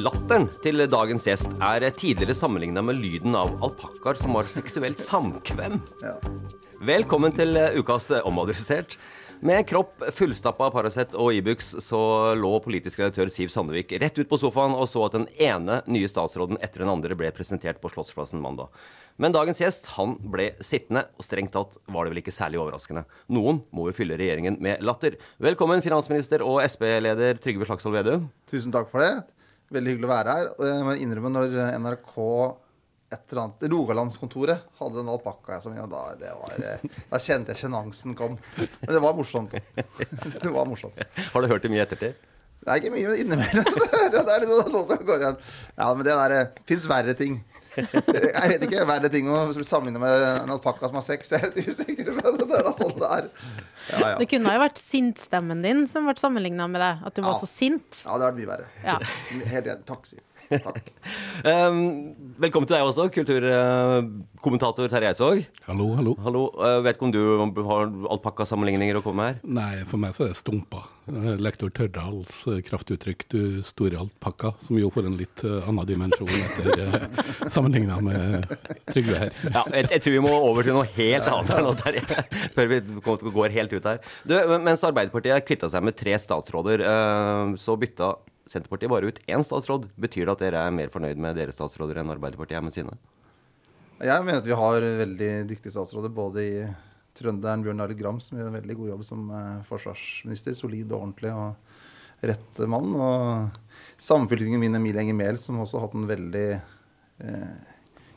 Latteren til dagens gjest er tidligere sammenligna med lyden av alpakkaer som har seksuelt samkvem. Velkommen til eh, ukas eh, Omadressert. Med kropp fullstappa av Paracet og Ibux så lå politisk redaktør Siv Sandvik rett ut på sofaen og så at den ene nye statsråden etter den andre ble presentert på Slottsplassen mandag. Men dagens gjest han ble sittende, og strengt tatt var det vel ikke særlig overraskende. Noen må jo fylle regjeringen med latter. Velkommen, finansminister og Sp-leder Trygve Slagsvold Vedum. Tusen takk for det. Veldig hyggelig å være her. Og jeg må innrømme når NRK et eller annet, Rogalandskontoret hadde en alpakka jeg som ja, da, det var, eh, da kjente jeg sjenansen kom. Men det var morsomt. Det var morsomt. Har du hørt det mye ettertid? Er ikke mye, men innimellom så hører jeg det er litt sånn som går igjen. Ja, men det der fins verre ting. Jeg vet ikke. Verre ting å sammenligne med en alpakka som har sex. Jeg er litt usikker, men det er da sånn det er. Ja, ja. Det kunne jo vært sintstemmen din som ble sammenligna med det. At du var Ja. så sint. Ja, det har vært mye verre. Ja. Helt enig. Takk, Siv. Takk. Velkommen til deg også, kulturkommentator Terje Eidsvåg. Hallo, hallo. Hallo. Uh, vet ikke om du har alpakkasammenligninger å komme med her? Nei, for meg så er det stumpa. Eh, Lektor Tørrdals eh, kraftuttrykk 'du store alpakka', som jo får en litt eh, annen dimensjon etter sammenligna med Trygve her. Ja, jeg, jeg tror vi må over til noe helt annet her nå, Terje. Før vi kommer til å gå helt ut her. Du, mens Arbeiderpartiet kvitta seg med tre statsråder, så bytta Senterpartiet bare ut én statsråd. Betyr det at dere er mer fornøyd med deres statsråder enn Arbeiderpartiet er med sine? Jeg mener at vi har veldig dyktige statsråder både i trønderen Bjørn Arild Gram, som gjør en veldig god jobb som eh, forsvarsminister. Solid og ordentlig og rett mann. Og samfylkingen min Emilie Enger Mehl, som også har hatt en veldig eh,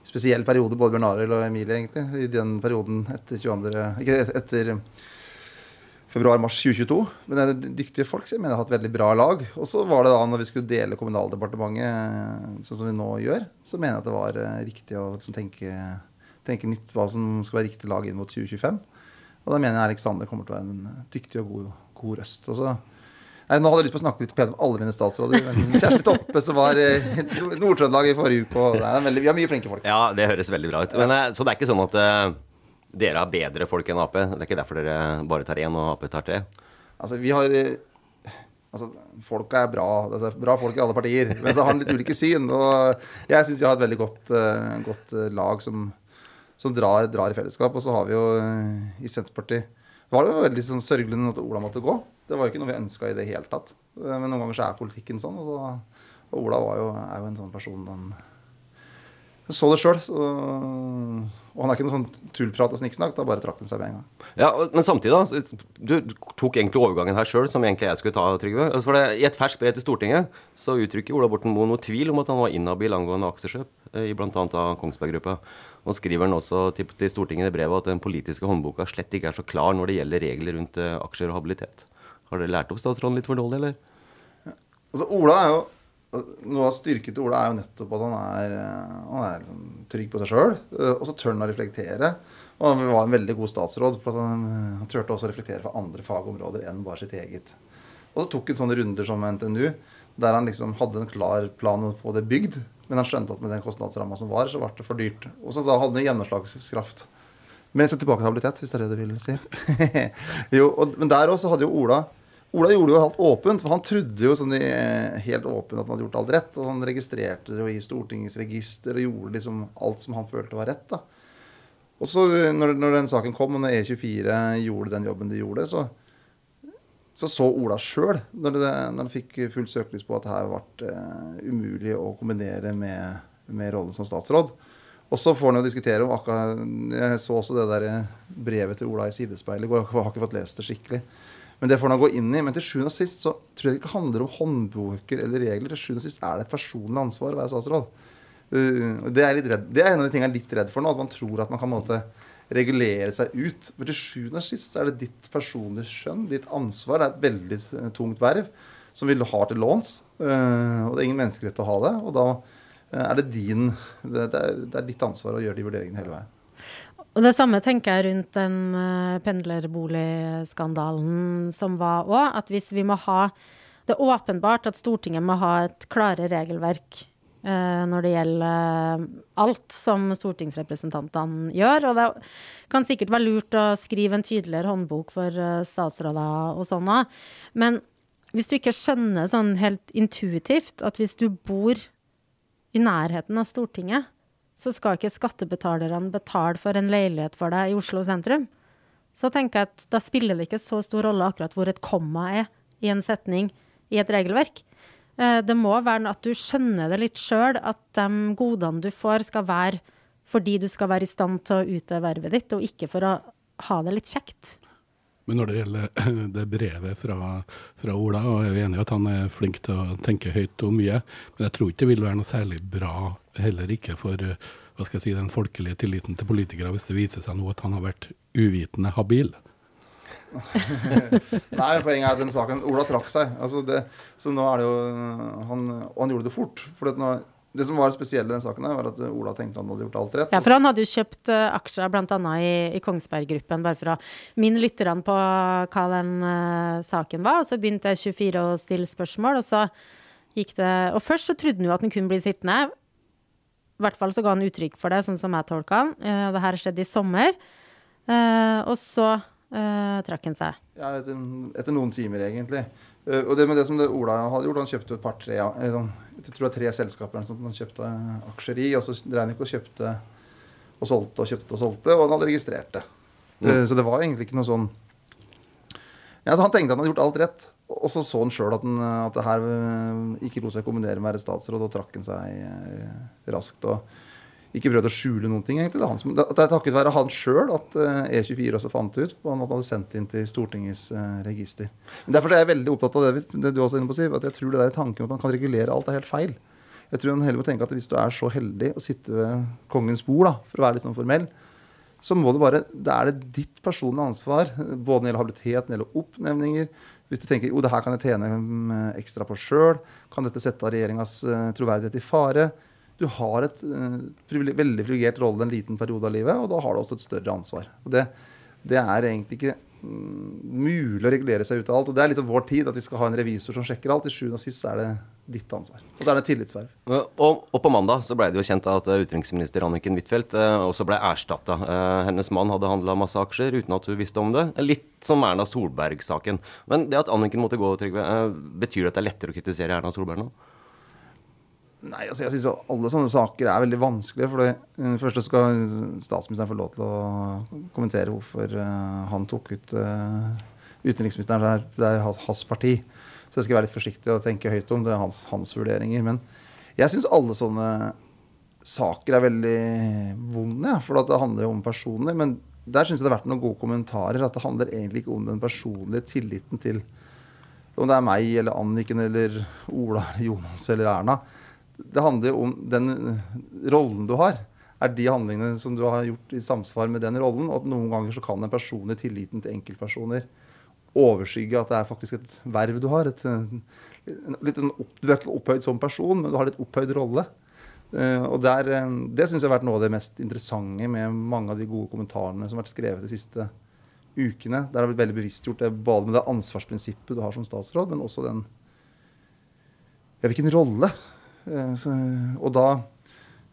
spesiell periode, både Bjørn Arild og Emilie, egentlig. I den perioden etter 22. Ikke etter februar-mars 2022. Men det er dyktige folk, som jeg mener har hatt veldig bra lag. Og så var det da når vi skulle dele Kommunaldepartementet, eh, sånn som vi nå gjør, så mener jeg at det var eh, riktig å liksom tenke, tenke nytt hva som skal være riktig lag inn mot 2025. Og da mener jeg Alexander kommer til å være en eh, dyktig og god, god røst. Og så Nei, nå hadde jeg lyst på å snakke litt pent om alle mine statsråder. Men Kjersti Toppe, som var i Nord-Trøndelag i forrige uke. Og er veldig, vi har mye flinke folk. Ja, det høres veldig bra ut. Men, så det er ikke sånn at dere har bedre folk enn Ap? Det er ikke derfor dere bare tar én og Ap tar tre? Altså, vi har eh, Altså, folka er bra. Det er bra folk i alle partier. Men så har han litt ulike syn. Og jeg syns jeg har et veldig godt, uh, godt eh, lag som, som drar, drar i fellesskap. Og så har vi jo uh, i Senterpartiet var det jo veldig sånn sørgelig at Ola måtte gå. Det var jo ikke noe vi ønska i det hele tatt. Men noen ganger så er politikken sånn. Og, så, og Ola jo, er jo en sånn person han jeg så det sjøl. Og han er ikke noe sånn tullprat og snikksnakk. Da bare trakk han seg med en gang. Ja, Men samtidig, da. Du tok egentlig overgangen her sjøl, som egentlig jeg skulle ta, Trygve. Altså, for det, I et ferskt brev til Stortinget så uttrykker Ola Borten Moe noe tvil om at han var inhabil angående aksjekjøp eh, i bl.a. Kongsberg Gruppa. Og skriver han også til, til Stortinget i brevet at den politiske håndboka slett ikke er så klar når det gjelder regler rundt eh, aksjer og habilitet. Har dere lært opp statsråden litt for dårlig, eller? Altså, Ola er jo Noe av styrken til Ola er jo nettopp at han er, eh, han er liksom trygg på seg sjøl. Og så tør han å reflektere. Og han var en veldig god statsråd, for han, han turte også å reflektere for andre fagområder enn bare sitt eget. Og så tok han sånne runder som NTNU, der han liksom hadde en klar plan å få det bygd. Men han skjønte at med den kostnadsramma som var, så ble det for dyrt. Og så da hadde han gjennomslagskraft. Men jeg skal tilbake til habilitet, hvis det er det du vil si. jo, og, men der også hadde jo Ola Ola gjorde det jo helt åpent, for han trodde jo sånn helt åpent at han hadde gjort alt rett. Og han registrerte det i Stortingets register og gjorde liksom alt som han følte var rett. da. Og så når, når den saken kom, og når E24 gjorde den jobben de gjorde, så så, så Ola sjøl, når, når, han fikk fullt søkelys på at det her ble uh, umulig å kombinere med, med, rollen som statsråd. Og så får han jo diskutere om akkurat Jeg så også det der brevet til Ola i sidespeilet i går. Jeg har ikke fått lest det skikkelig. Men det får han gå inn i. Men til sjuende og sist så tror jeg det ikke handler om håndbøker eller regler. Til sjuende og sist er det et personlig ansvar å være statsråd. Uh, det, er det, er en av de tingene jeg er litt redd for nå. At man tror at man kan måte, regulere seg ut. For til sjuende og sist er det ditt personlige skjønn, ditt ansvar. Det er et veldig eh, tungt verv som vi har til låns. Uh, og det er ingen menneskerett å ha det. Og da uh, er det din det, er, ditt ansvar å gjøre de vurderingene hele veien. Og det samme tenker jeg rundt den uh, pendlerboligskandalen som var òg. At hvis vi må ha Det er åpenbart at Stortinget må ha et klare regelverk uh, når det gjelder uh, alt som stortingsrepresentantene gjør. Og det kan sikkert være lurt å skrive en tydeligere håndbok for statsråder og sånn òg. Men hvis du ikke skjønner sånn helt intuitivt at hvis du bor i nærheten av Stortinget, så skal ikke skattebetalerne betale for en leilighet for deg i Oslo sentrum. Så tenker jeg at da spiller det ikke så stor rolle akkurat hvor et komma er i en setning i et regelverk. Eh, det må være at du skjønner det litt sjøl, at de godene du får, skal være fordi du skal være i stand til å utøve vervet ditt, og ikke for å ha det litt kjekt. Men når det gjelder det brevet fra, fra Ola, og jeg er enig i at han er flink til å tenke høyt og mye, men jeg tror ikke det vil være noe særlig bra heller ikke for hva skal jeg si, den folkelige tilliten til politikere hvis det viser seg nå at han har vært uvitende habil. Nei, poenget er at den saken Ola trakk seg. Altså det, så nå er det jo han, Og han gjorde det fort. For at nå, det som var spesielt i den saken, var at Ola tenkte han hadde gjort alt rett. Ja, for han hadde jo kjøpt uh, aksjer bl.a. i, i Kongsberg Gruppen, bare for å minne lytterne på hva den uh, saken var. Og så begynte jeg 24 å stille spørsmål, og så gikk det Og først så trodde han jo at han kunne bli sittende. I hvert fall så ga han uttrykk for det, sånn som jeg tolka han. Uh, det her skjedde i sommer. Uh, og så trakk han seg. Ja, etter, etter, noen timer, egentlig. og det med det som det Ola hadde gjort, han kjøpte et par-tre sånn, Jeg tror det var tre selskaper som han kjøpte aksjer i. Og så drev han ikke og kjøpte og solgte og kjøpte og solgte, og han hadde registrert det. Mm. så det var egentlig ikke noe sånn ja, så Han tenkte at han hadde gjort alt rett. Og så så han sjøl at, at, det her eh, ikke lot seg kombinere med å være statsråd, og trakk han seg eh, raskt. og ikke prøvd å skjule noen ting. egentlig. Det som, det er takket være han sjøl at E24 eh, også fant ut at han hadde sendt inn til Stortingets register. Men Derfor er jeg veldig opptatt av det, det du også er inne på, Siv. At jeg tror det der tanken at man kan regulere alt, er helt feil. Jeg tror man heller må tenke at hvis du er så heldig å sitte ved kongens bord, da, for å være litt sånn formell, så må du bare, det er det ditt personlige ansvar, både når det gjelder habilitet, når det gjelder oppnevninger, hvis du tenker jo, det her kan jeg tjene mm, ekstra på sjøl, kan dette sette regjeringas troverdighet i fare? Du har et uh, veldig privilegert rolle en liten periode av livet, og da har du også et større ansvar. Det, det er egentlig ikke um, mulig å regulere seg ut av alt. Og det er litt av vår tid at vi skal ha en revisor som sjekker alt. Til sjuende og sist er det ditt ansvar. Og så er det tillitsverv. Og, og, på mandag så ble det jo kjent at uh, utenriksminister Anniken Huitfeldt eh, også ble erstatta. Eh, hennes mann hadde handla masse aksjer uten at hun visste om det. Litt som Erna Solberg-saken. Men det at Anniken måtte gå, Trygve, betyr det at det er lettere å kritisere Erna Solberg nå? Nei, altså jeg synes alle sånne saker er veldig vanskelige. For det første skal statsministeren få lov til å kommentere hvorfor han tok ut utenriksministeren. Det er hans parti. Så jeg skal være litt forsiktig og tenke høyt om. Det er hans, hans vurderinger. Men jeg syns alle sånne saker er veldig vonde, for det handler jo om personer. Men der syns jeg det har vært noen gode kommentarer. At det handler egentlig ikke om den personlige tilliten til om det er meg eller Anniken eller Ola eller Jonas eller Erna. Det handler jo om den rollen du har. Er de handlingene som du har gjort i samsvar med den rollen? Og at noen ganger så kan den personlige tilliten til enkeltpersoner overskygge at det er faktisk et verv du har. Et, litt du er ikke opphøyd som person, men du har litt opphøyd rolle. Uh, og der, Det syns jeg har vært noe av det mest interessante med mange av de gode kommentarene som har vært skrevet de siste ukene. Der har det blitt veldig bevisstgjort det, både med det ansvarsprinsippet du har som statsråd, men også den ja, hvilken rolle. Så, og da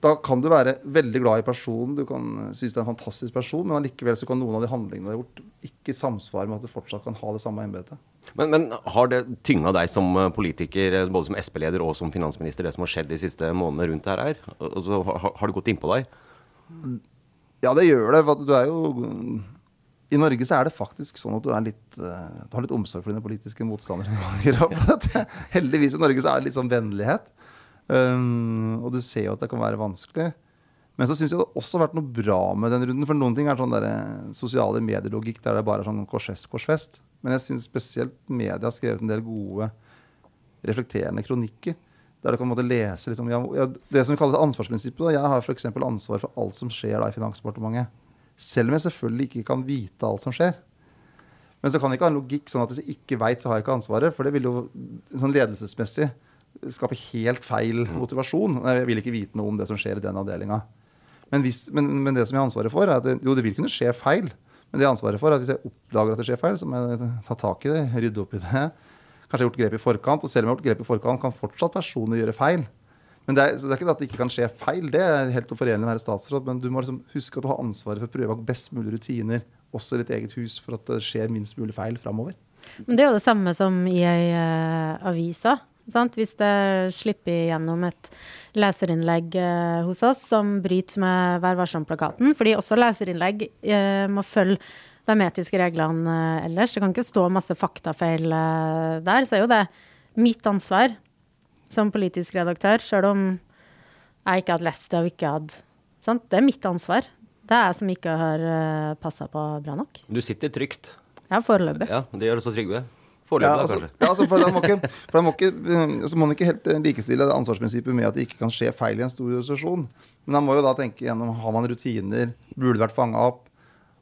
da kan du være veldig glad i personen, du kan synes det er en fantastisk person, men allikevel så kan noen av de handlingene du har gjort, ikke samsvare med at du fortsatt kan ha det samme embetet. Men, men, har det tynga deg som eh, politiker, eh, både som Sp-leder og som finansminister, det som har skjedd de siste månedene rundt dette her? Altså, har, har det gått innpå deg? Ja, det gjør det. For du er jo I Norge så er det faktisk sånn at du, litt, eh, du har litt omsorg for dine politiske motstandere. Heldigvis i Norge så er det litt sånn vennlighet. Og du ser jo at det kan være vanskelig. Men så syns jeg det også har vært noe bra med den runden. For noen ting er sånn der, eh, sosiale medielogikk der det bare er sånn korsfest, korsfest. Men jeg syns spesielt media har skrevet en del gode, reflekterende kronikker. Der du kan måtte lese liksom, ja, Det som kalles ansvarsprinsippet. Jeg har f.eks. ansvar for alt som skjer da i Finansdepartementet. Selv om jeg selvfølgelig ikke kan vite alt som skjer. Men så kan jeg ikke ha en logikk sånn at hvis jeg ikke veit, så har jeg ikke ansvaret. For det vil jo sånn ledelsesmessig skaper helt feil motivasjon. Jeg vil ikke vite noe om det som skjer i den avdelinga. Men, men, men, det som jeg har ansvaret for, er at det, jo, det vil kunne skje feil. Men det jeg har ansvaret for er at hvis jeg oppdager at det skjer feil, så må jeg ta tak i det, rydde opp i det. Kanskje jeg har gjort grep i forkant. Og selv om jeg har gjort grep i forkant, kan fortsatt personer gjøre feil. Men det er, det er ikke at det ikke kan skje feil, det er helt uforenlig med å være statsråd. Men du må liksom huske at du har ansvaret for å prøve å ha best mulig rutiner også i ditt eget hus for at det skjer minst mulig feil framover. Men det er jo det samme som i ei uh, avis Sant? Hvis det slipper gjennom et leserinnlegg eh, hos oss som bryter med Vær varsom-plakaten, fordi også leserinnlegg eh, må følge de etiske reglene eh, ellers. Det kan ikke stå masse faktafeil eh, der. Så er jo det mitt ansvar som politisk redaktør, sjøl om jeg ikke hadde lest det og ikke hadde sant? Det er mitt ansvar. Det er jeg som ikke har uh, eh, passa på bra nok. Du sitter trygt? Ja, foreløpig. Ja, Det gjør også Trygve. Foreløpig, ja, altså, kanskje. Ja, altså, for da må ikke, for må ikke, må ikke helt eh, likestille det ansvarsprinsippet med at det ikke kan skje feil i en stor organisasjon. Men man må jo da tenke gjennom har man rutiner, burde det vært fanga opp?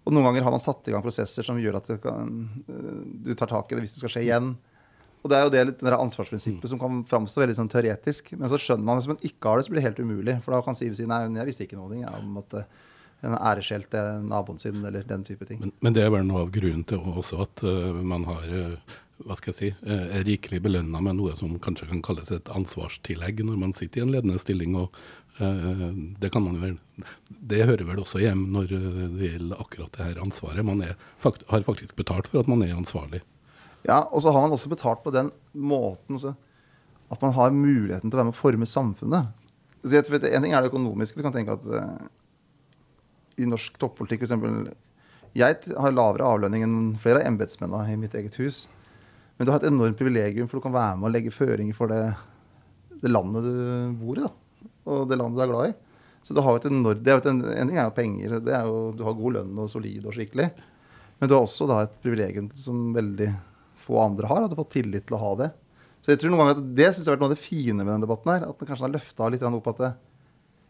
Og noen ganger har man satt i gang prosesser som gjør at kan, eh, du tar tak i det hvis det skal skje igjen. Og det er jo det litt det ansvarsprinsippet som kan framstå veldig sånn teoretisk. Men så skjønner man hvis man ikke har det, så blir det helt umulig. For da kan Siv si nei, jeg visste ikke noe jeg, om at en æreskjelt til naboen sin, eller den type ting. Men, men, det er bare noe av grunnen til også at uh, man har uh, hva skal jeg si, eh, er rikelig belønna med noe som kanskje kan kalles et ansvarstillegg når man sitter i en ledende stilling. og uh, Det kan man vel, det hører vel også hjem når det gjelder akkurat det her ansvaret. Man er, fakt, har faktisk betalt for at man er ansvarlig. Ja, og så har man også betalt på den måten så, at man har muligheten til å være med å forme samfunnet. Så en ting er det økonomiske. Du kan tenke at uh, i norsk toppolitikk f.eks. Jeg har lavere avlønning enn flere av embetsmennene i mitt eget hus. Men du har et enormt privilegium, for du kan være med og legge føringer for det, det landet du bor i. Da, og det landet du er glad i. Så du har et enormt, det er et, En ting er jo penger. det er jo, Du har god lønn og solid og skikkelig. Men du har også da et privilegium som veldig få andre har. At du har fått tillit til å ha det. Så jeg tror noen ganger at Det synes jeg har vært noe av det fine med denne debatten. her, At den kanskje har løfta litt opp at det,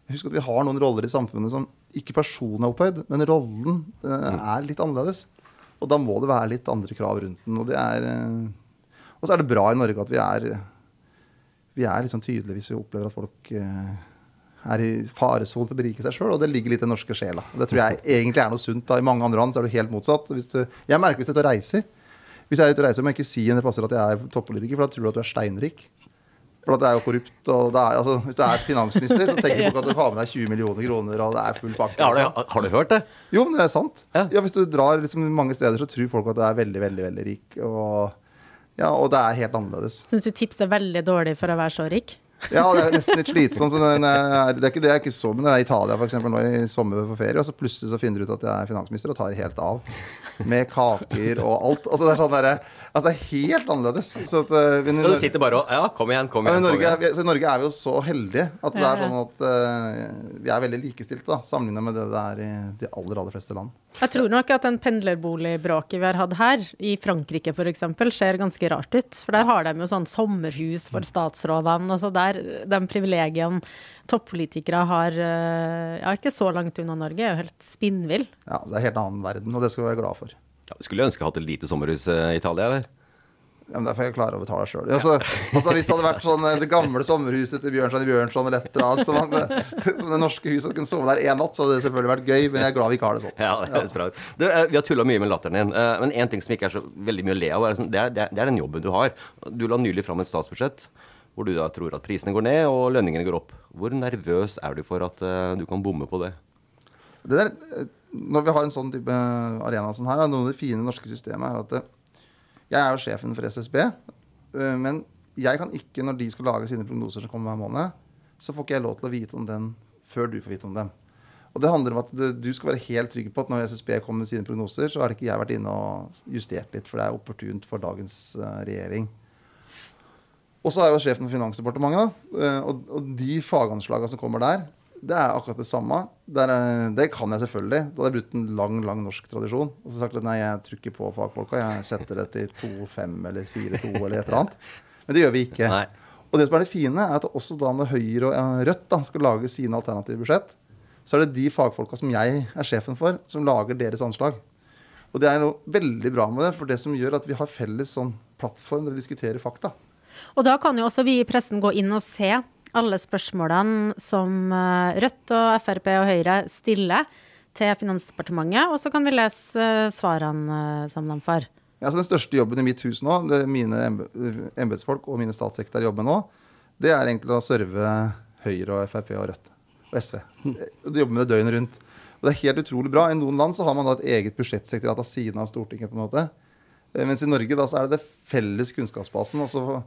Husk at vi har noen roller i samfunnet som ikke personen er opphøyd, men rollen eh, mm. er litt annerledes. Og da må det være litt andre krav rundt den. Og, er, eh, og så er det bra i Norge at vi er, vi er liksom tydelige hvis vi opplever at folk eh, er i faresonen for å berike seg sjøl. Og det ligger litt i den norske sjela. Det tror jeg egentlig er noe sunt. da. I mange andre land så er det helt motsatt. Du, jeg merker hvis jeg er ute og reiser. Hvis jeg er ute og reiser, må jeg ikke si en plasser at jeg er toppolitiker, for da tror du at du er steinrik. For det er jo korrupt. og er, altså, Hvis du er finansminister, så tenker folk at du har med deg 20 millioner kroner, og det er full pakke. Ja, har, du, har, du, hørt det? Jo, men det er sant. Ja. ja hvis du drar liksom mange steder, så tror folk at du er veldig, veldig, veldig rik. Og, ja, og det er helt annerledes. Syns du tips er veldig dårlig for å være så rik? Ja, det er nesten litt slitsomt. Det, er, det er ikke det jeg ikke så, men det er Italia for eksempel, nå i sommer på ferie, og så plutselig så finner du ut at jeg er finansminister og tar helt av. Med kaker og alt. Altså det er sånn derre Altså, det er helt annerledes. Så at, uh, vi, du sitter bare og Ja, kom igjen, kom igjen. Ja, Norge, kom igjen. Er, I Norge er vi jo så heldige at det er sånn at uh, vi er veldig likestilte, sammenlignet med det det er i de aller, aller fleste land. Jeg tror nok at den pendlerboligbråket vi har hatt her, i Frankrike f.eks., ser ganske rart ut. For der har de jo sånn sommerhus for statsrådene. Altså der de privilegiene toppolitikere har uh, Ja, ikke så langt unna Norge, er jo helt spinnvill. Ja, det er en helt annen verden, og det skal vi være glad for. Ja, du skulle ønske jeg hatt et lite sommerhus eh, i Italia, eller? Ja, men Der får jeg klare å betale sjøl. Altså, altså, hvis det hadde vært sånn eh, det gamle sommerhuset til Bjørnson i Bjørnson eller et eller annet, som, man, som det norske huset kunne sove der én natt, så hadde det selvfølgelig vært gøy, men jeg er glad vi ikke har det sånn. Ja, det høres bra ut. Eh, vi har tulla mye med latteren din, eh, men én ting som ikke er så veldig mye å le av, er sånn- det er, det er, er den jobben du har. Du la nylig fram et statsbudsjett hvor du da tror at prisene går ned og lønningene går opp. Hvor nervøs er du for at eh, du kan bomme på det? Det der, eh, når vi har en sånn type arena som her, noe av det fine norske systemet er at eh, jeg er jo sjefen for SSB, eh, men jeg kan ikke, når de skal lage sine prognoser som kommer hver måned, så får ikke jeg lov til å vite om den før du får vite om dem. Og det handler om at du skal være helt trygg på at når SSB kommer med sine prognoser, så har ikke jeg vært inne og justert litt, for det er opportunt for dagens eh, regjering. Og så er jeg jo sjefen for Finansdepartementet, og de faganslagene som kommer der, det er akkurat det samme. Det, er, det kan jeg selvfølgelig. Da hadde jeg brutt en lang lang norsk tradisjon. Og så sagt at nei, jeg trykker på fagfolka. Jeg setter det til 2-5 eller 4-2 eller et eller annet. Men det gjør vi ikke. Nei. Og det som er det fine, er at også da når Høyre og eh, Rødt da, skal lage sine alternative budsjett, så er det de fagfolka som jeg er sjefen for, som lager deres anslag. Og det er noe veldig bra med det, for det som gjør at vi har felles sånn plattform der vi diskuterer fakta. Og da kan jo også vi i pressen gå inn og se alle spørsmålene som eh, Rødt og Frp og Høyre stiller til Finansdepartementet, og så kan vi lese eh, svarene sammen som de får. Ja, så Den største jobben i mitt hus nå, det mine embe- embetsfolk og mine statssekretærer jobber med nå, det er egentlig å serve Høyre og Frp og Rødt og SV. De jobber med det døgnet rundt. Og det er helt utrolig bra. I noen land så har man da et eget budsjettsekretariat av siden av Stortinget. på en måte. Eh, Mens i Norge da så er det det felles kunnskapsbasen. Og så eh,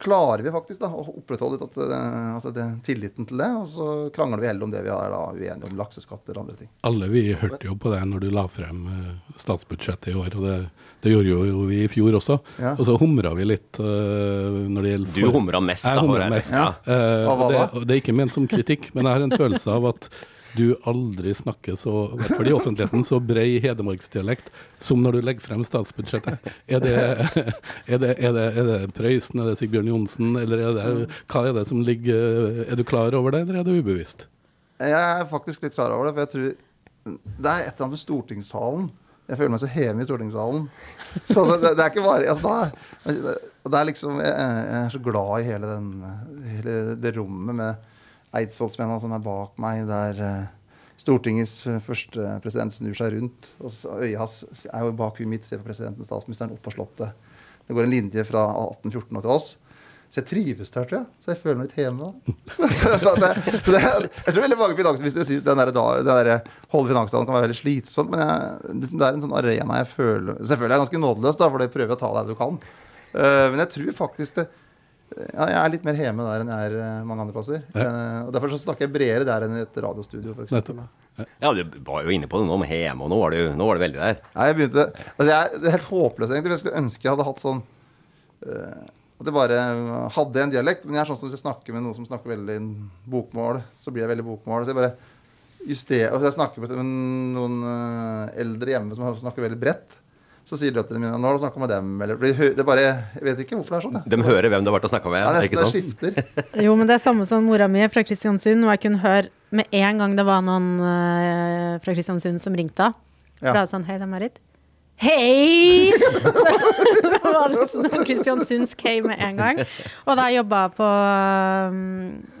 klarer vi faktisk da å opprettholde litt at, det- at det, tilliten til det. Og så krangler vi heller om det vi er da uenige om, lakseskatter og andre ting. Alle vi hørte jo på det når du la frem eh, statsbudsjettet i år, og det, det gjorde jo vi i fjor også. Ja. Og så humra vi litt uh, når det gjelder Du humra mest, da, Jeg humra mest. Ja. Uh, Hva og det, og det er ikke ment som kritikk, men jeg har en følelse av at du aldri snakker så, i hvert fall i offentligheten, så brei hedmarksdialekt som når du legger frem statsbudsjettet. Er det, er det, er det, er det Prøysen, er det Sigbjørn Johnsen, eller er det, hva er det som ligger Er du klar over det, eller er det ubevisst? Jeg er faktisk litt klar over det, for jeg tror Det er et eller annet med stortingssalen. Jeg føler meg så hjemme i stortingssalen. Så det, det, det er ikke bare altså, det, er, det er liksom jeg, jeg er så glad i hele, den, hele det rommet med eidsvollsmennene som er bak meg, der eh, Stortingets første president snur seg rundt. Og øyet hans er jo bak huet mitt, ser på presidenten, statsministeren, opp på Slottet. Det går en linje fra 1814 og til oss. Så jeg trives der, tror jeg. Så jeg føler meg litt hjemme så, det, det, jeg tror veldig mange finansministre syns den der, der holde finansdagen kan være veldig slitsomt. Men jeg, det er en sånn arena jeg føler Selvfølgelig er jeg ganske nådeløs, da, for det prøver jeg å ta deg du kan. Uh, men jeg tror faktisk det ja, jeg er litt mer hjemme der enn jeg er eh, mange andre plasser. Eh, og Derfor så snakker jeg bredere der enn i et radiostudio, f.eks. Ja, du var jo inne på det nå med hjemme, og nå var, du, nå var du veldig der. Nei, jeg begynte altså jeg, Det er helt håpløst, egentlig. Jeg skulle ønske jeg hadde hatt sånn uh, At jeg bare hadde en dialekt. Men jeg er sånn som hvis jeg snakker med noen som snakker veldig bokmål, så blir jeg veldig bokmål. Så jeg bare justerer og Hvis jeg snakker med noen eldre hjemme som snakker veldig bredt, så sier døtrene mine 'Nå har du snakka med dem', eller det bare Jeg vet ikke hvorfor det er sånn. jeg. De hører hvem du har vært og snakka med. Ja, nesten ikke det skifter. Jo, men det er samme som mora mi fra Kristiansund, og jeg kunne høre med en gang det var noen eh, fra Kristiansund som ringte. Ja. Da var det sånn Hei, det er Marit. Hei! det var liksom sånn kristiansundsk hei med en gang. Og da jeg på um,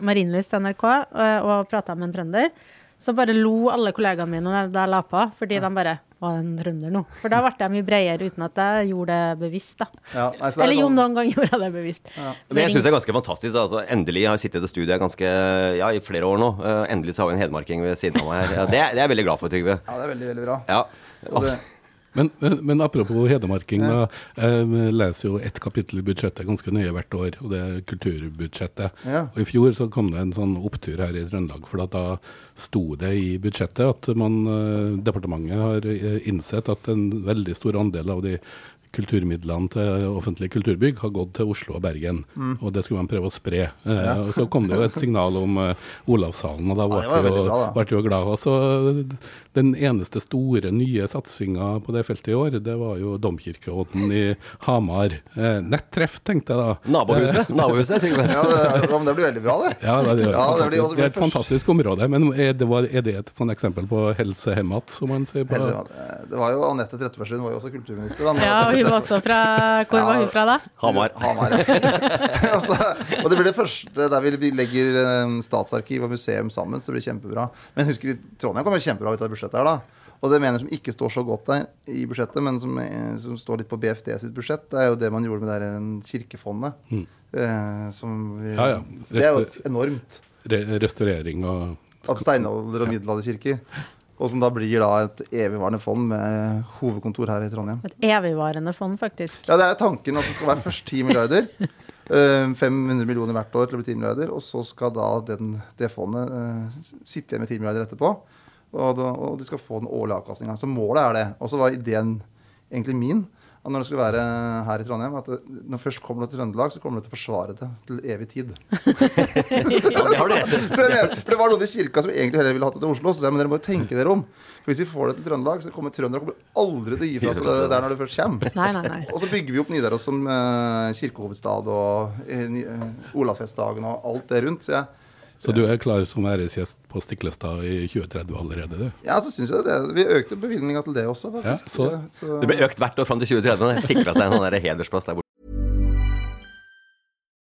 Marienlyst NRK og, og prata med en trønder, så bare lo alle kollegaene mine da jeg la på, fordi de bare Var en trønder nå? For da ble jeg mye bredere uten at jeg gjorde det bevisst, da. Ja, nei, det er Eller jo, sånn- noen gang gjorde jeg det bevisst. Ja. Men jeg syns det er ganske fantastisk. da. Altså, endelig har jeg sittet i det studioet ganske, ja, i flere år nå. Uh, endelig så har vi en hedmarking ved siden av meg her. Ja, det, er- det er jeg veldig glad for, Trygve. Ja, det er veldig, veldig bra. Ja. Og det, Men, men, men apropos hedmarking, da. Jeg leser jo ett kapittel i budsjettet ganske nøye hvert år, og det er kulturbudsjettet. Ja. Og I fjor så kom det en sånn opptur her i Trøndelag, for da sto det i budsjettet at man, eh, departementet har eh, innsett at en veldig stor andel av de kulturmidlene til offentlige kulturbygg har gått til Oslo og Bergen. Mm. Og det skulle man prøve å spre. Eh, Ja. og så kom det jo et signal om eh, Olavshallen, og da ble Ja, vi jo glad. Og så den eneste store nye satsinga på det feltet i år, det var jo Domkirkeodden i Hamar. Eh, nettreff, tenkte jeg da. Nabohuset, nabohuset, Trygve. Ja, det, men det blir veldig bra, det. Ja, det, er, Ja, det blir- det er et fantastisk område. Men er det, var, er det et sånn eksempel på helsehemmat, som man sier på eh, Det var jo Anette Trettebergstuen var jo også kulturminister. Da. Ja, og hun var også fra Hvor var hun fra, da? Hamar. Hamar, ja. altså, og det blir det første der vi- legger eh, statsarkiv og museum sammen, så det blir kjempebra. Men husk, Trondheim kommer kjempebra ut av det budsjettet her, da. Og det mener jeg som ikke står så godt der i budsjettet, men som, eh, som står litt på BFD sitt budsjett, det er jo det man gjorde med det der kirkefondet. kirkefondet. Eh, som vi, ja, Ja, ja. Det er jo et enormt. re restaurering og At steinalder- og middelalderkirker. Og som da blir da et evigvarende fond med hovedkontor her i Trondheim. Et evigvarende fond, faktisk. Ja, det er tanken at det skal være først 10 milliarder. eh, 500 millioner hvert år til å bli 10 milliarder. Og så skal da den, det fondet uh, sitte igjen med 10 milliarder etterpå. Og, og de skal få den årlige avkastninga. Så målet er det. Og så var ideen egentlig min at når det skulle være her i Trondheim, at det, når først kommer det til Trøndelag, så kommer det til å forsvare det til evig tid. Så jeg mener, for det var noen i kirka som egentlig heller ville hatt det til Oslo. Så jeg men dere må jo tenke dere om. For hvis vi får det til Trøndelag, så kommer trøndere kommer aldri til å gi fra seg det der når det først kommer. Nei, nei, nei. Og så bygger vi opp Nidaros som uh, kirkehovedstad og uh, eh, Olavsfestdagen og alt det rundt. Så jeg, Så du er klar som æresgjest på Stiklestad i 2030 allerede, du? ja, så synes jeg det. Vi økte bevilgninga til det også. faktisk. Ja, så- så, Det ble økt hvert år fram til 2030. Sikra seg en sånn hedersplass der borte.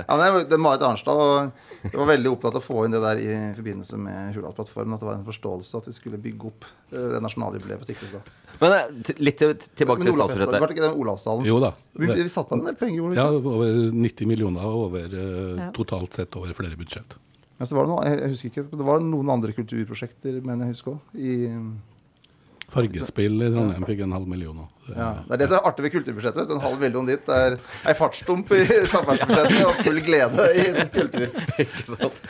Ja, men det Marit Arnstad og jeg var veldig opptatt av å få inn det der i forbindelse med Hurdalsplattformen. At det var en forståelse at vi skulle bygge opp eh, det nasjonaljubileet på Stiklestad. Men eh, litt til, tilbake til statsbudsjettet. var det ikke det Olavsdalen? Olavshallen? Jo da. Vi, vi satte av en del penger, gjorde vi Ja, over 90 millioner over, eh, Ja. totalt sett over flere budsjett. Men så var det noe, jeg, jeg husker ikke, det var noen andre kulturprosjekter, mener jeg husker òg. Fargespill i Trondheim fikk en halv million. òg. Ja, det er det som er artig med kulturbudsjettet. vet. En halv million dit er ei fartsdump i samferdselsbudsjettet og full glede i kultur. Ikke sant?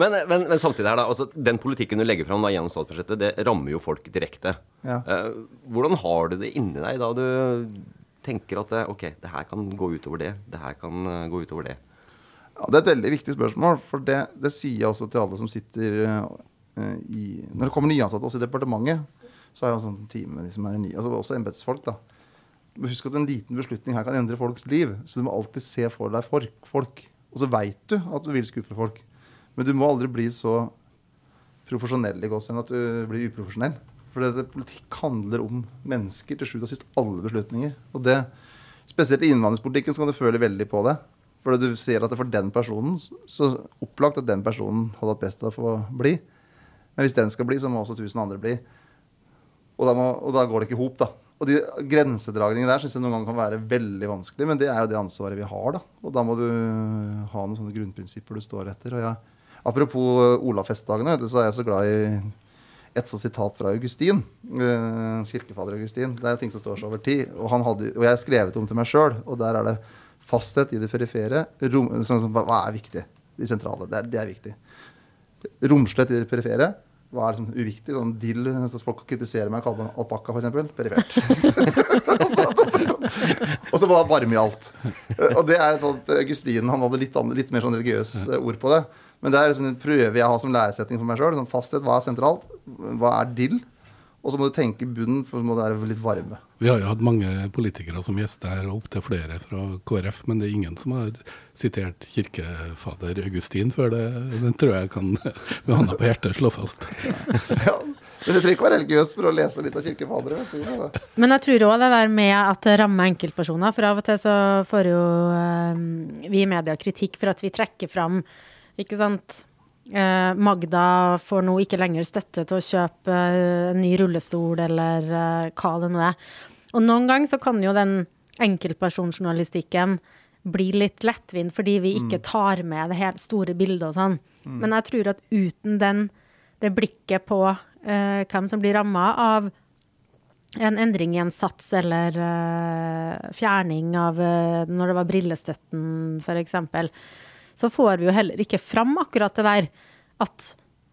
Men, men, men samtidig her da, altså, den politikken du legger fram da, gjennom statsbudsjettet, det rammer jo folk direkte. Ja. Eh, hvordan har du det inni deg da du tenker at eh, ok, det her kan gå utover det, det her kan eh, gå utover det? Ja, det er et veldig viktig spørsmål, for det, det sier jeg også til alle som sitter i Når det kommer nyansatte også i departementet, så har jeg en sånn team med de som er nye, altså også embetsfolk. da. Husk at en liten beslutning her kan endre folks liv, så du må alltid se for deg folk. Og så veit du at du vil skuffe folk, men du må aldri bli så profesjonell i gåsehud, at du blir uprofesjonell. For det, politikk handler om mennesker til slutt og sist. Alle beslutninger. Og det, spesielt i innvandringspolitikken så kan du føle veldig på det. For du ser at det for den personen så opplagt at den personen hadde hatt best av å få bli. Men hvis den skal bli, så må også tusen andre bli. Og da, må, og da går det ikke i hop, da. Og de grensedragningene der syns jeg noen ganger kan være veldig vanskelig, men det er jo det ansvaret vi har, da. Og da må du ha noen sånne grunnprinsipper du står etter. Og jeg, apropos Olafestdagene, så er jeg så glad i et sånt sitat fra Augustin. Eh, kirkefader Augustin. Det er jo ting som står seg over tid. Og, hadde, og jeg har skrevet om til meg sjøl, og der er det fasthet i det perifere. Rom, sånn, sånn, hva er viktig? De sentrale. Det er, det er viktig. Romslighet i det perifere. Hva er liksom uviktig? Sånn dill Folk kritiserer meg og kaller meg alpakka, f.eks. Perifert. og så var det varme i alt. Og det er sånn sånt Augustin han hadde litt, litt mer sånn religiøs ord på det. Men det er liksom en prøve jeg har som læresetning for meg sjøl. Sånn fasthet, hva er sentralt? Hva er dill? Og så må du tenke bunnen, for så må det være litt varme. Vi har jo hatt mange politikere som gjester her, og opptil flere fra KrF, men det er ingen som har sitert kirkefader Augustin før. Det, den tror jeg kan med hånda på hjertet slå fast. ja, men det trenger ikke være religiøst for å lese litt av kirkefadere. Men jeg tror òg det der med at det rammer enkeltpersoner. For av og til så får jo um, vi i media kritikk for at vi trekker fram, ikke sant Eh, Magda får nå ikke lenger støtte til å kjøpe eh, en ny rullestol, eller eh, hva det nå er. Og noen ganger så kan jo den enkeltpersonjournalistikken bli litt lettvint fordi vi ikke Mm. tar med det helt store bildet og sånn. Mm. Men jeg tror at uten den, det blikket på eh, hvem som blir ramma av en endring i en sats eller uh, fjerning av uh, når det var brillestøtten, f.eks., så får vi jo heller ikke fram akkurat det der at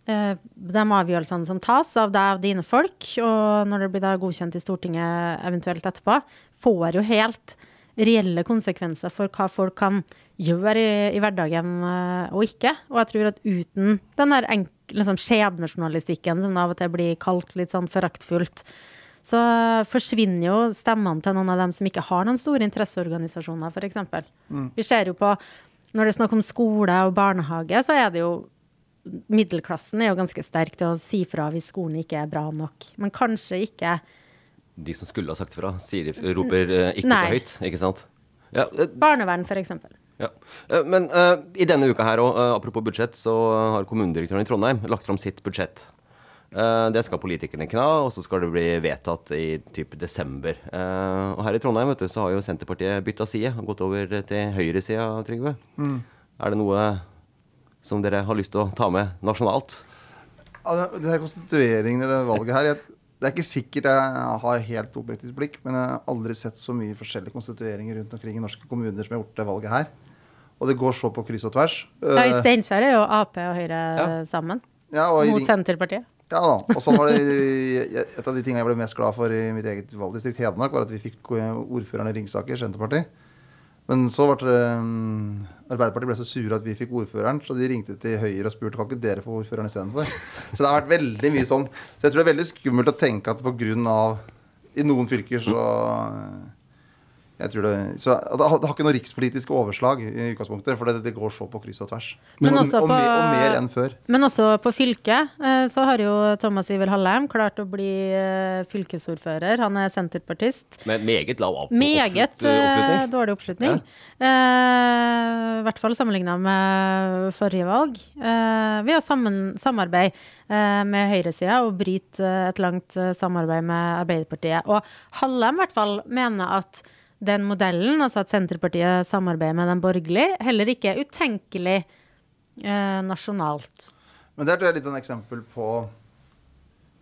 eh, de avgjørelsene som tas av deg og dine folk, og når det blir da godkjent i Stortinget eventuelt etterpå, får jo helt reelle konsekvenser for hva folk kan gjøre i, i hverdagen eh, og ikke. Og jeg tror at uten den der liksom skjebnejournalistikken som av og til blir kalt litt sånn foraktfullt, så forsvinner jo stemmene til noen av dem som ikke har noen store interesseorganisasjoner, f.eks. Mm. Vi ser jo på Når det er snakk om skole og barnehage, så er det jo Middelklassen er jo ganske sterk til å si fra hvis skolen ikke er bra nok. Men kanskje ikke De som skulle ha sagt fra, sier, roper eh, ikke Nei. så høyt, ikke sant? Ja, eh, barnevern, f.eks. ja. Eh, Men uh, i denne uka her, og apropos budsjett, så har kommunedirektøren i Trondheim lagt fram sitt budsjett. Eh, det skal politikerne kna, og så skal det bli vedtatt i type desember. Eh, og her i Trondheim vet du, så har jo Senterpartiet bytta side, og gått over til høyresida, Trygve. Mm. Er det noe som dere har lyst til å ta med nasjonalt? Ja, det, her konstitueringen i det valget her jeg, Det er ikke sikkert jeg har helt objektivt blikk, men jeg har aldri sett så mye forskjellige konstitueringer rundt omkring i norske kommuner som jeg har gjort det valget her. Og det går så på kryss og tvers. Ja, I Eh, Steinkjer er jo Ap og Høyre sammen. Ja, og i mot Ring- Senterpartiet. Ja da. Og så var det et av de tingene jeg ble mest glad for i mitt eget valgdistrikt Hedmark, var at vi fikk eh, ordføreren i Ringsaker, Senterpartiet. Men så ble det, um, Arbeiderpartiet ble så sure at vi fikk ordføreren, så de ringte til Høyre og spurte kan ikke dere få ordføreren istedenfor. Så det har vært veldig mye sånn. Så jeg tror det er veldig skummelt å tenke at pga. i noen fylker så det, så det har, det har ikke noe rikspolitisk overslag i utgangspunktet, for det, det går så på kryss og tvers. Men og, også og, på- mer, og mer enn før. Men også på fylket eh, så har jo Thomas Iver Hallheim klart å bli eh, fylkesordfører. Han er senterpartist. Med meget lav opp Meget oppslut- eh, oppslutning. dårlig oppslutning. Eh, I hvert fall sammenligna med forrige valg. Eh, vi har sammen, samarbeid eh, med høyresida og bryter eh, et langt eh, samarbeid med Arbeiderpartiet. Og Hallheim i hvert fall mener at den modellen, altså at Senterpartiet samarbeider med den borgerlige, heller ikke er utenkelig eh, nasjonalt. Men det er litt sånn eksempel på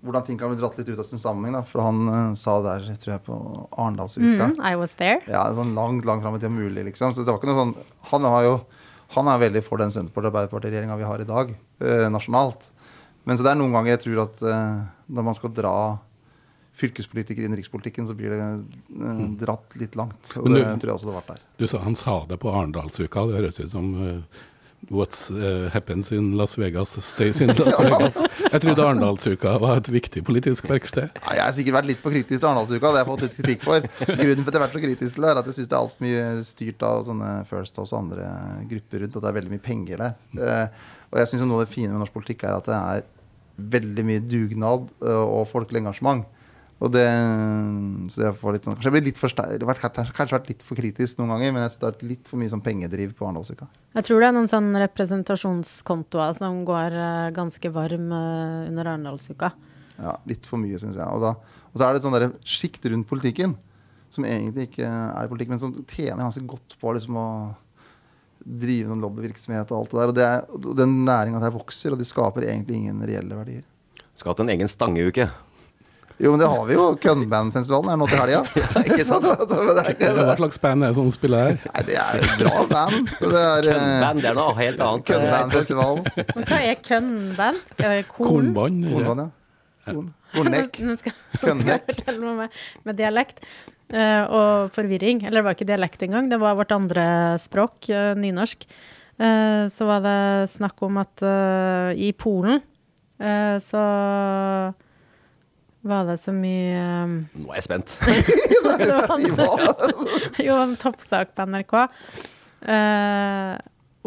hvordan ting kan bli dratt litt ut av sin sammenheng. Da. For han uh, sa der, tror jeg, på Arendalsuka Mm, I was there. Ja, sånn langt, langt fram i tida mulig, liksom. Så det var ikke noe sånn Han, har jo, han er veldig for den Senterparti-Arbeiderparti-regjeringa vi har i dag, eh, nasjonalt. Men så det er noen ganger jeg tror at eh, når man skal dra fylkespolitikere inn i rikspolitikken, så blir det eh, dratt litt langt. Og Men det du- tror jeg også det ble der. Du sa han sa det på Arendalsuka. Det høres ut som uh, What's uh, happens in Las Vegas stays in Las Vegas. Jeg trodde Arendalsuka var et viktig politisk verksted. Ja, jeg har sikkert vært litt for kritisk til Arendalsuka. Det har jeg fått litt kritikk for. Grunnen for at jeg har vært så kritisk til det, er at jeg syns det er altfor mye styrt av sånne First House og andre grupper rundt, og det er veldig mye penger der. Uh, og jeg syns noe av det fine med norsk politikk er at det er veldig mye dugnad og folkelig engasjement. Og det, så jeg får litt sånn, kanskje jeg blir litt for, vært- kanskje kanskje vært litt for kritisk noen ganger, men jeg har vært litt for mye sånn pengedriv på Arendalsuka. Jeg tror det er noen sånn representasjonskontoer som går eh, ganske varm eh, under Arendalsuka. Ja, litt for mye, syns jeg. Og, da, og så er det et sånn sjikt rundt politikken, som egentlig ikke er politikk, men som tjener ganske godt på liksom å drive noen lobbyvirksomhet og alt det der. Og, det er, og den næringa der vokser, og de skaper egentlig ingen reelle verdier. Skal hatt en egen stangeuke. Jo, men det har vi jo. Kønnbandfestivalen er nå til helga. Hva slags band er det som spiller her? Nei, det er et bra band. Det er, eh, Kønnband, det er noe helt annet. Kønnbandfestivalen. Hva er kønnband? Korn? Kornband? Kornband, ja. Korn. Skal Kønnekk. med, med dialekt eh, og forvirring. Eller det var ikke dialekt engang, det var vårt andre språk, eh, nynorsk. Eh, så var det snakk om at eh, i Polen eh, så var det så mye um... Nå er jeg spent. Det er å jo, en toppsak på NRK uh,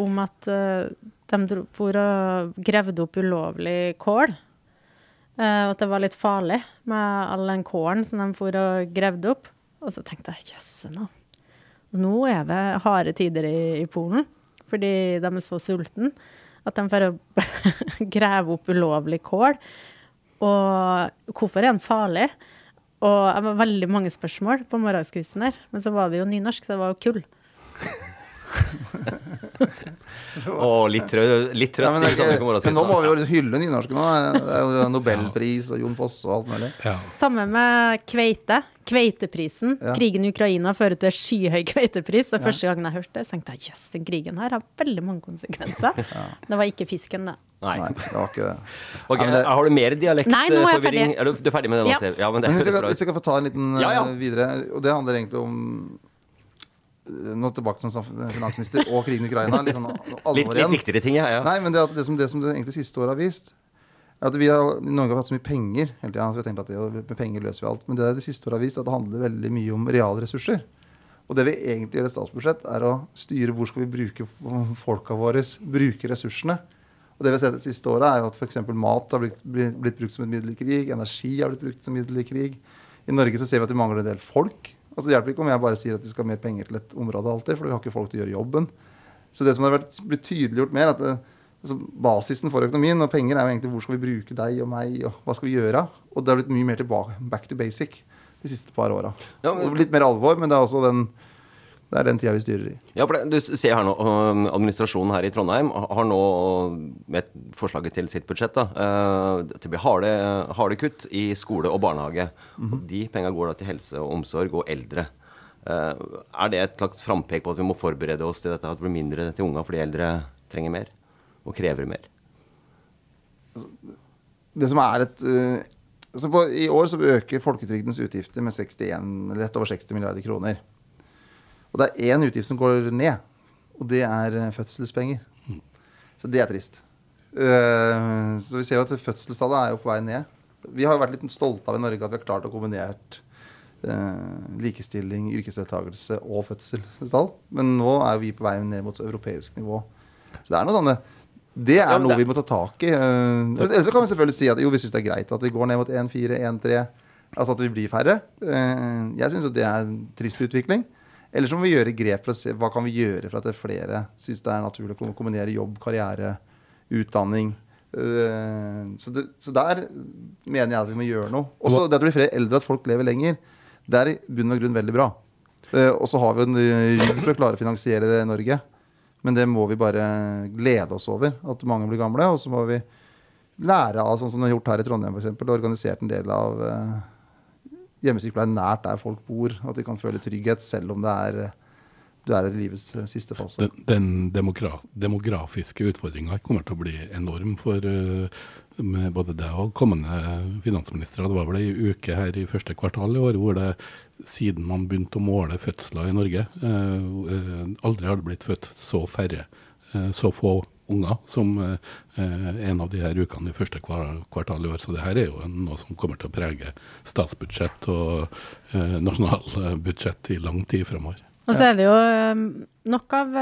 om at uh, de dro, for og gravde opp ulovlig kål. Uh, og at det var litt farlig med all den kålen som de for og gravde opp. Og så tenkte jeg jøsse nå. Nå er det harde tider i, i Polen. Fordi de er så sultne at de får grave opp ulovlig kål. Og hvorfor er den farlig? Og det var veldig mange spørsmål på morgenskvisten der. Men så var det jo nynorsk, så det var jo kull. Å, litt trøtt, litt Ja, men, det på men nå må vi jo hylle nynorsken nå. Det er jo Nobelpris og Jon Fosse og alt mulig. Ja. Samme med kveite. Kveiteprisen. Ja. Krigen i Ukraina fører til skyhøy kveitepris. Og første gangen jeg hørte det, tenkte jeg jøss, den krigen her har veldig mange konsekvenser. Det var ikke fisken, da. Nei. Nei, det var ikke det. Ok, Ja, men det- Har du mer er dialektforvirring? Er du, du er ferdig med det? Ja. Ja men det Men hvis høres jeg, bra hvis jeg kan få ta en liten Ja, ja. eh, videre, og det handler egentlig om eh, Nå tilbake som finansminister og krigen i Ukraina. Litt sånn Litt, litt viktigere ting, ja. ja. Nei, men det, at det, som, det som det egentlig siste året har vist, er at vi har, i Norge har hatt så mye penger hele tiden. Så vi har tenkt at det, med penger løser vi alt. Men det det siste året har vist, er at det handler veldig mye om realressurser. Og det vi egentlig gjør i et statsbudsjett, er å styre hvor skal vi bruke folka våre, bruke ressursene. Og det vi har sett de siste året, er jo at f.eks. mat har blitt, blitt, brukt som et middel i krig. Energi har blitt brukt som middel i krig. I Norge så ser vi at vi mangler en del folk. Altså Det hjelper ikke om jeg bare sier at vi skal ha mer penger til et område alltid, for vi har ikke folk til å gjøre jobben. Så det som har vært, blitt tydeliggjort mer, at det, altså basisen for økonomien og penger er jo egentlig hvor skal vi bruke deg og meg, og hva skal vi gjøre? Og det har blitt mye mer tilbake, back to basic de siste par åra. Ja, men- Litt mer alvor, men det er også den, det er den tida vi styrer i. Ja, for det, du ser her nå, um, Administrasjonen her i Trondheim har nå med forslaget til sitt budsjett da, eh, det blir harde, harde kutt i skole og barnehage. Og De penga går da til helse og omsorg og eldre. Eh, er det et slags frampek på at vi må forberede oss til dette, at det blir mindre til unga fordi eldre trenger mer og krever mer? det som er et eh, altså på, I år så øker folketrygdens utgifter med 61, lett over 60 milliarder kroner. Og det er én utgift som går ned, og det er eh, fødselspenger. Så det er trist. Eh, så vi ser jo at fødselstallet er jo på vei ned. Vi har jo vært litt stolte av i Norge at vi har klart å kombinere eh, likestilling, yrkesdeltakelse og fødselstall. Men nå er vi på vei ned mot europeisk nivå. Så det er noe sånne det er noe vi må ta tak i. Ellers kan vi selvfølgelig si at jo, vi syns det er greit at vi går ned mot 1-4, 1-3. Altså at vi blir færre. Jeg syns jo det er en trist utvikling. Eller så må vi gjøre grep for å se hva kan vi gjøre for at flere syns det er naturlig å kombinere jobb, karriere, utdanning. Eh, Så, det, så der mener jeg at vi må gjøre noe. Også det at det blir flere eldre, at folk lever lenger, det er i bunn og grunn veldig bra. Eh, Og så har vi en eh, rygg for å klare å finansiere det i Norge. Men det må vi bare glede oss over, at mange blir gamle. Og så må vi lære av, sånn som vi har gjort her i Trondheim f.eks., organisert en del av hjemmesykepleie nært der folk bor. At de kan føle trygghet selv om det er, du er i livets eh, siste fase. Den, den demografiske utfordringa kommer til å bli enorm for med både deg og kommende finansministre. Det var vel ei uke her i første kvartal i år hvor det, siden man begynte å måle fødsler i Norge, eh, aldri har det blitt født så færre, så få unger som eh, en av de her ukene i første kvartal i år. Så det her er jo noe som kommer til å prege statsbudsjett og eh, nasjonalbudsjett i lang tid fremover. Og så er det jo eh, nok av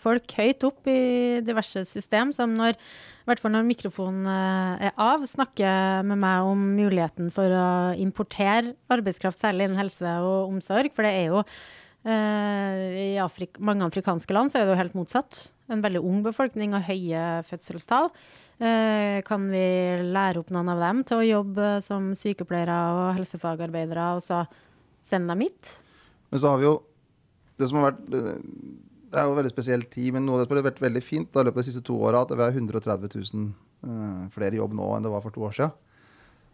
folk høyt opp i diverse system som når, i hvert fall når mikrofonen er av, snakker med meg om muligheten for å importere arbeidskraft, særlig innen helse og omsorg. For det er jo i Afrik mange afrikanske land så er det jo helt motsatt. En veldig ung befolkning og høye fødselstall. Eh, kan vi lære opp noen av dem til å jobbe som sykepleiere og helsefagarbeidere, og så sende dem hit? Men så har vi jo det som har vært Det er jo veldig spesiell tid, men noe av det som har vært veldig fint da, i løpet av de siste to åra, at vi har 130 000 uh, flere i jobb nå enn det var for to år siden.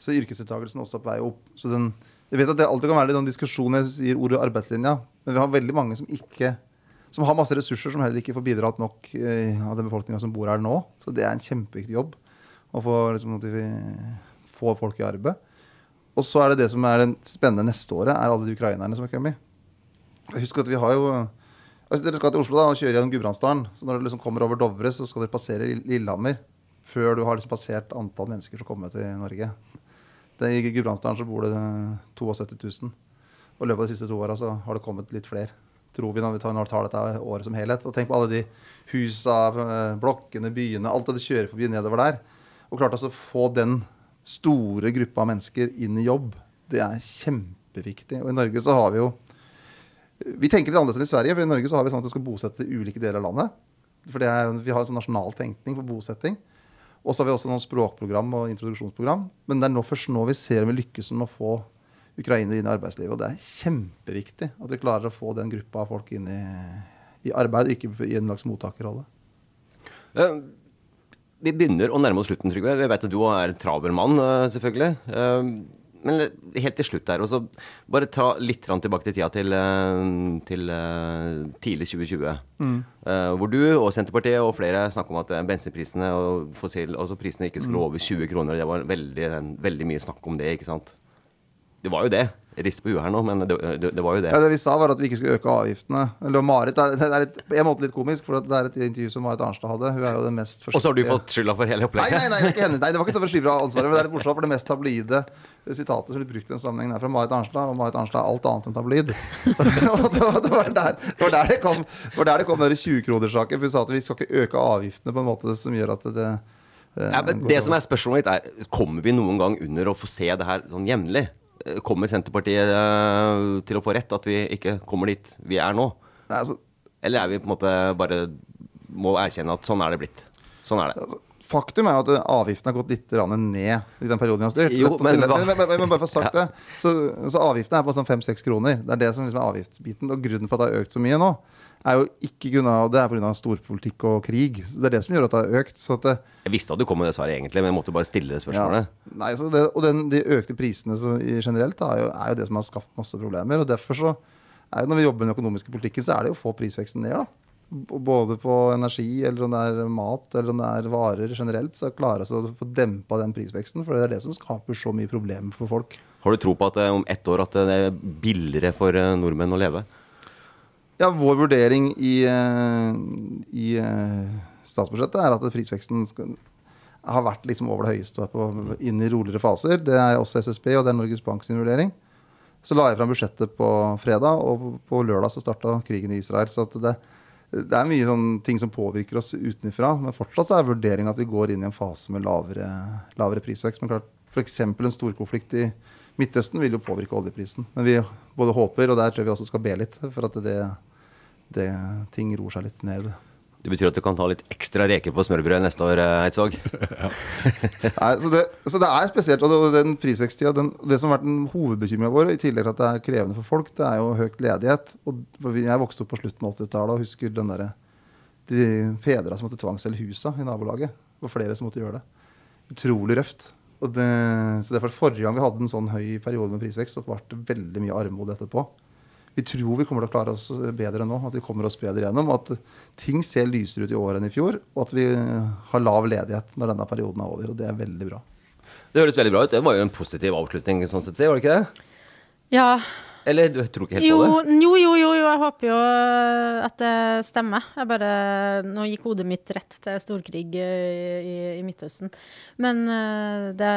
Så yrkesdeltakelsen er også på vei opp. Så den, jeg vet at det alltid kan være litt sånn diskusjon jeg sier ordet arbeidslinja, men vi har veldig mange som ikke som har masse ressurser, som heller ikke får bidratt nok uh, av den befolkninga som bor her nå. Så det er en kjempeviktig jobb å få liksom, at vi får folk i arbeid. Og så er det det som er det spennende neste året, er alle de ukrainerne som er kommet. Husk at vi har jo altså Dere skal til Oslo da, og kjøre gjennom Gudbrandsdalen. Så når dere liksom kommer over Dovre, så skal dere passere Lillehammer før du har liksom passert antall mennesker som kommer til Norge. Det, I Gudbrandsdalen bor det 72 000. Og i løpet av de siste to åra har det kommet litt flere. Tror vi når vi tar, når vi tar dette året som helhet. Og tenk på alle de husa, eh, blokkene, byene, alt det du kjører forbi nedover der. Og klart altså å få den store gruppa av mennesker inn i jobb, det er kjempeviktig. Og i Norge så har vi jo vi tenker litt annerledes enn i Sverige, for i Norge så har vi sånn at du skal bosette i ulike deler av landet. For er, Vi har en sånn nasjonal tenkning for bosetting. Og så har vi også noen språkprogram og introduksjonsprogram. Men det er nå, først nå vi ser om vi lykkes med å få ukrainere inn i arbeidslivet. Og det er kjempeviktig at vi klarer å få den gruppa av folk inn i, i arbeid, ikke i en slags mottakerrolle. Uh, vi begynner å nærme oss slutten, Trygve. Vi vet at du er en travel mann, uh, selvfølgelig. Uh, men helt til slutt her, og så bare ta litt tilbake til tida til, eh, til tidlig 2020. Mm. Hvor du og Senterpartiet og flere snakker om at bensinprisene og fossil, altså prisene ikke skulle over 20 kroner. Det var veldig, veldig mye snakk om det, ikke sant. Det var jo det rist på huet her nå, men det, det, det, var jo det. Ja, Det vi sa, var at vi ikke skulle øke avgiftene. Eller Marit, Det er på en måte litt komisk, for det er et intervju som Marit Arnstad hadde. Hun er jo den mest Og så har du fått skylda for hele opplegget? Nei, nei, nei, ikke henne. nei, det var ikke så for fra ansvaret. Men det er litt morsomt, for det mest tabloide sitatet som blir brukt i den sammenhengen, er fra Marit Arnstad. Og Marit Arnstad er alt annet enn tabloid. og det var, det var, der, det var der det kom, var der det kom den 20-kronerssaken. For hun sa at vi skal ikke øke avgiftene på en måte som gjør at det eh, ja, men det som er spørsmålet mitt, er kommer vi noen gang under å få se det her sånn jevnlig? Kommer Senterpartiet eh, til å få rett, at vi ikke kommer dit vi er nå? Nei, altså, Eller er vi på en måte bare må erkjenne at sånn er det blitt? Sånn er det. Altså, faktum er jo at avgiftene har gått litt ned i den perioden vi har styrt. Jo, men, men, men, men, bare for sagt ja. det, så, så avgiftene er på sånn fem-seks kroner. Det er det som liksom er avgiftsbiten. Og grunnen for at det har økt så mye nå, er jo ikke grunnet, det er pga. storpolitikk og krig. Det er det som gjør at det har økt. Det, jeg visste at du kom med det svaret, egentlig, men jeg måtte bare stille det spørsmålet. Ja, nei, det, og den, de økte prisene generelt da, er, jo, er, jo, det som har skapt masse problemer. og derfor så er Når vi jobber med den økonomiske politikken, så er det jo å få prisveksten ned. da. Både på energi, eller om det er mat, eller om det er varer generelt. Så klare å få dempa den prisveksten, for det er det som skaper så mye problemer for folk. Har du tro på at eh, om ett år at det er billigere for eh, nordmenn å leve? Ja, vår vurdering i, eh, i eh, statsbudsjettet er at prisveksten skal, har vært liksom over det høyeste på, inn i roligere faser. Det er også SSB og det er Norges Bank sin vurdering. Så la jeg fram budsjettet på fredag, og på lørdag så starta krigen i Israel. Så det, det, er mye sånn ting som påvirker oss utenfra. Men fortsatt så er vurderinga at vi går inn i en fase med lavere, lavere prisvekst. Men klart, f.eks. en storkonflikt i Midtøsten vil jo påvirke oljeprisen. Men vi både håper, og der tror jeg vi også skal be litt, for at det det, ting roer seg litt ned. Det betyr at du kan ta litt ekstra reker på smørbrød neste år, eh, Eidsvåg? Nei, så det, så det, er spesielt. Og den prisveksttida, det som har vært hovedbekymringa vår, i tillegg til at det er krevende for folk, det er jo høyt ledighet. Og jeg vokste opp på slutten av 80-tallet og husker den der, de fedra som måtte tvangsselge husa i nabolaget. Det var flere som måtte gjøre det. Utrolig røft. Det, så derfor Forrige gang vi hadde en sånn høy periode med prisvekst, så ble det veldig mye armod etterpå vi tror vi kommer til å klare oss bedre nå. At vi kommer oss bedre gjennom. At ting ser lysere ut i år enn i fjor. Og at vi har lav ledighet når denne perioden er over. Og det er veldig bra. Det høres veldig bra ut. Det var jo en positiv avslutning sånn sett, var det ikke det? Ja. Eller du tror ikke helt Jo, på det? jo, jo, jo, jo, jeg håper jo at det stemmer. Jeg bare Nå gikk hodet mitt rett til storkrig i, i, i Midtøsten. Men eh, det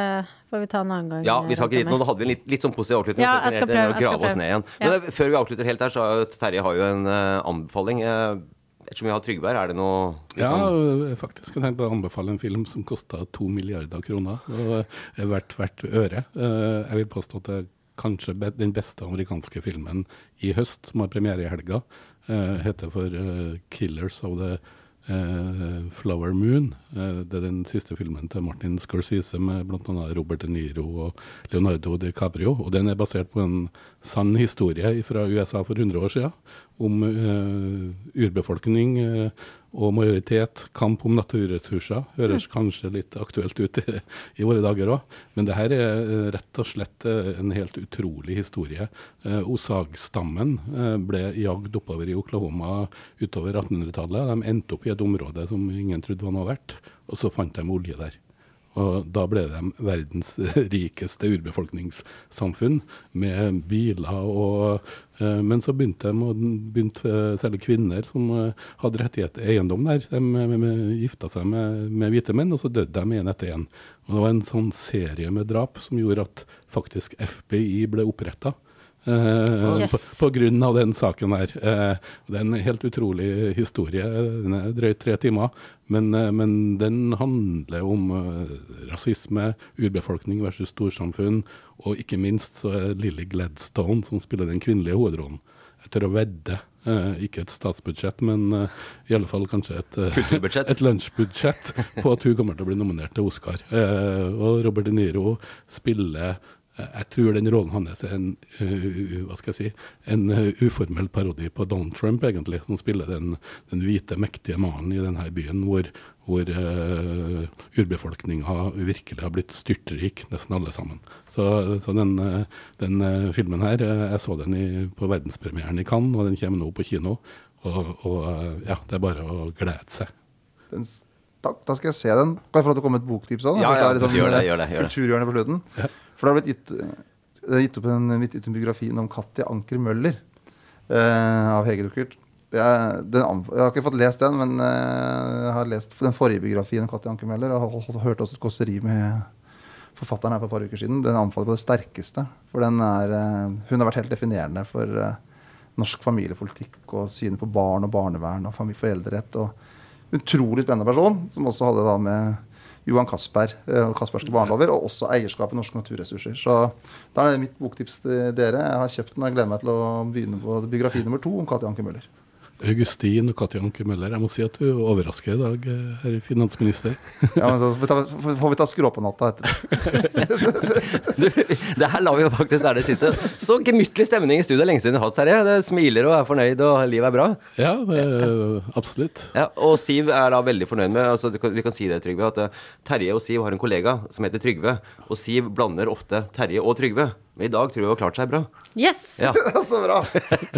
får vi ta en annen gang. Ja, vi skal ikke dit nå. Da hadde vi en litt, litt sånn positiv avslutning. Ja, jeg skal prøve, jeg skal oss prøve. ned igjen. Ja. Men det, før vi avslutter helt her, så har jo Terje har jo en uh, anbefaling. Uh, ettersom vi har Trygve her, er det noe Ja, kan- øh, faktisk. Jeg tenkte å anbefale en film som kosta to milliarder kroner. Og er verdt hvert øre. Eh, Jeg vil påstå at det kanskje den beste amerikanske filmen i høst, som har premiere i helga. Uh, Heter for uh, 'Killers of the uh, Flower Moon'. Det er den siste filmen til Martin Scorsese med bl.a. Robert De Niro og Leonardo DiCaprio. Og den er basert på en sann historie fra USA for 100 år siden. Om urbefolkning og majoritet, kamp om naturressurser. Høres kanskje litt aktuelt ut i, i våre dager òg, men det her er eh, rett og slett eh, en helt utrolig historie. Eh, Osag-stammen eh, ble jagd oppover i Oklahoma utover 1800-tallet. De endte opp i et område som ingen trodde var noe verdt, og så fant de olje der. Og da ble de verdens rikeste urbefolkningssamfunn med biler og eh, Men så begynte de, begynte eh, særlig kvinner som eh, hadde rettighet eiendom der. De gifta seg med, med hvite menn, og så døde de én etter én. Og det var en sånn serie med drap som gjorde at faktisk FBI ble oppretta. Eh, Yes. på, på grunn av den saken her. Eh, det er en helt utrolig historie. Den er drøyt tre timer. Men, eh, men den handler om rasisme, urbefolkning versus storsamfunn. Og ikke minst så er Lily Gladstone som spiller den kvinnelige hovedrollen. Jeg tør å vedde. eh, ikke et statsbudsjett, men i alle fall kanskje et, et lunsjbudsjett på at hun kommer til å bli nominert til Oscar. Eh, og Robert De Niro spiller jeg tror den rollen hans er en, uh, hva skal jeg si, en uh, uformell parodi på Donald Trump, egentlig, som spiller den, den hvite, mektige mannen i denne byen, hvor, hvor uh, urbefolkninga virkelig har blitt styrtrik, nesten alle sammen. Så, så den, eh, den eh, filmen her, eh, jeg så den i, på verdenspremieren i Cannes, og den kommer nå på kino. Og, og eh, ja, det er bare å glede seg. Den, da, da skal jeg se den. Kan jeg få lov til å komme med et boktips òg? Ja, ja, gjør det, gjør det, gjør det. På slutten. For det har blitt gitt, det gitt opp en, gitt ut biografi om Katja Anker Møller eh, av Hege Duckert. Jeg, den, jeg har ikke fått lest den, men eh, jeg har lest den forrige biografien om Katja Anker Møller. Og har hørt også et kåseri med forfatteren her for et par uker siden. Den anbefaler på det sterkeste. For er, eh, hun har vært helt definerende for eh, norsk familiepolitikk og synet på barn og barnevern og foreldrerett. og Utrolig spennende person, som også hadde da med Johan Castberg eh, og Castbergske barnelover, og også eierskap i norske naturressurser. Så da er det mitt boktips til dere. Jeg har kjøpt den, og jeg gleder meg til å begynne på biografi nummer to om Katja Anker Møller. Augustin og Katja Anke Møller, jeg må si at du overrasker i dag, eh, herr finansminister. Ja, men så får vi ta, får- får vi ta skråpanatta etterpå. Du, det her lar vi jo faktisk være det siste. Så gemyttlig stemning i studio lenge siden vi har hatt, Terje. Det smiler og er fornøyd, og livet er bra. Ja, det absolutt. Ja, og Siv er da veldig fornøyd med altså, Vi kan si det, Trygve, at eh, Terje og Siv har en kollega som heter Trygve. Og Siv blander ofte Terje og Trygve. Men i dag tror jeg hun har klart seg bra. Yes! Ja. så bra!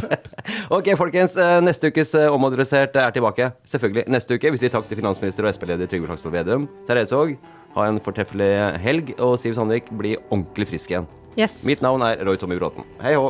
Ok, folkens. eh, Neste ukes eh, Omadressert er tilbake. Selvfølgelig neste uke. Vi sier takk til finansminister og Sp-leder Trygve Slagsvold Vedum. Therese Haag, ha en fortreffelig helg. Og Siv Sandvik, bli ordentlig frisk igjen. Yes. Mitt navn er Roy Tommy Bråten. Hei hå.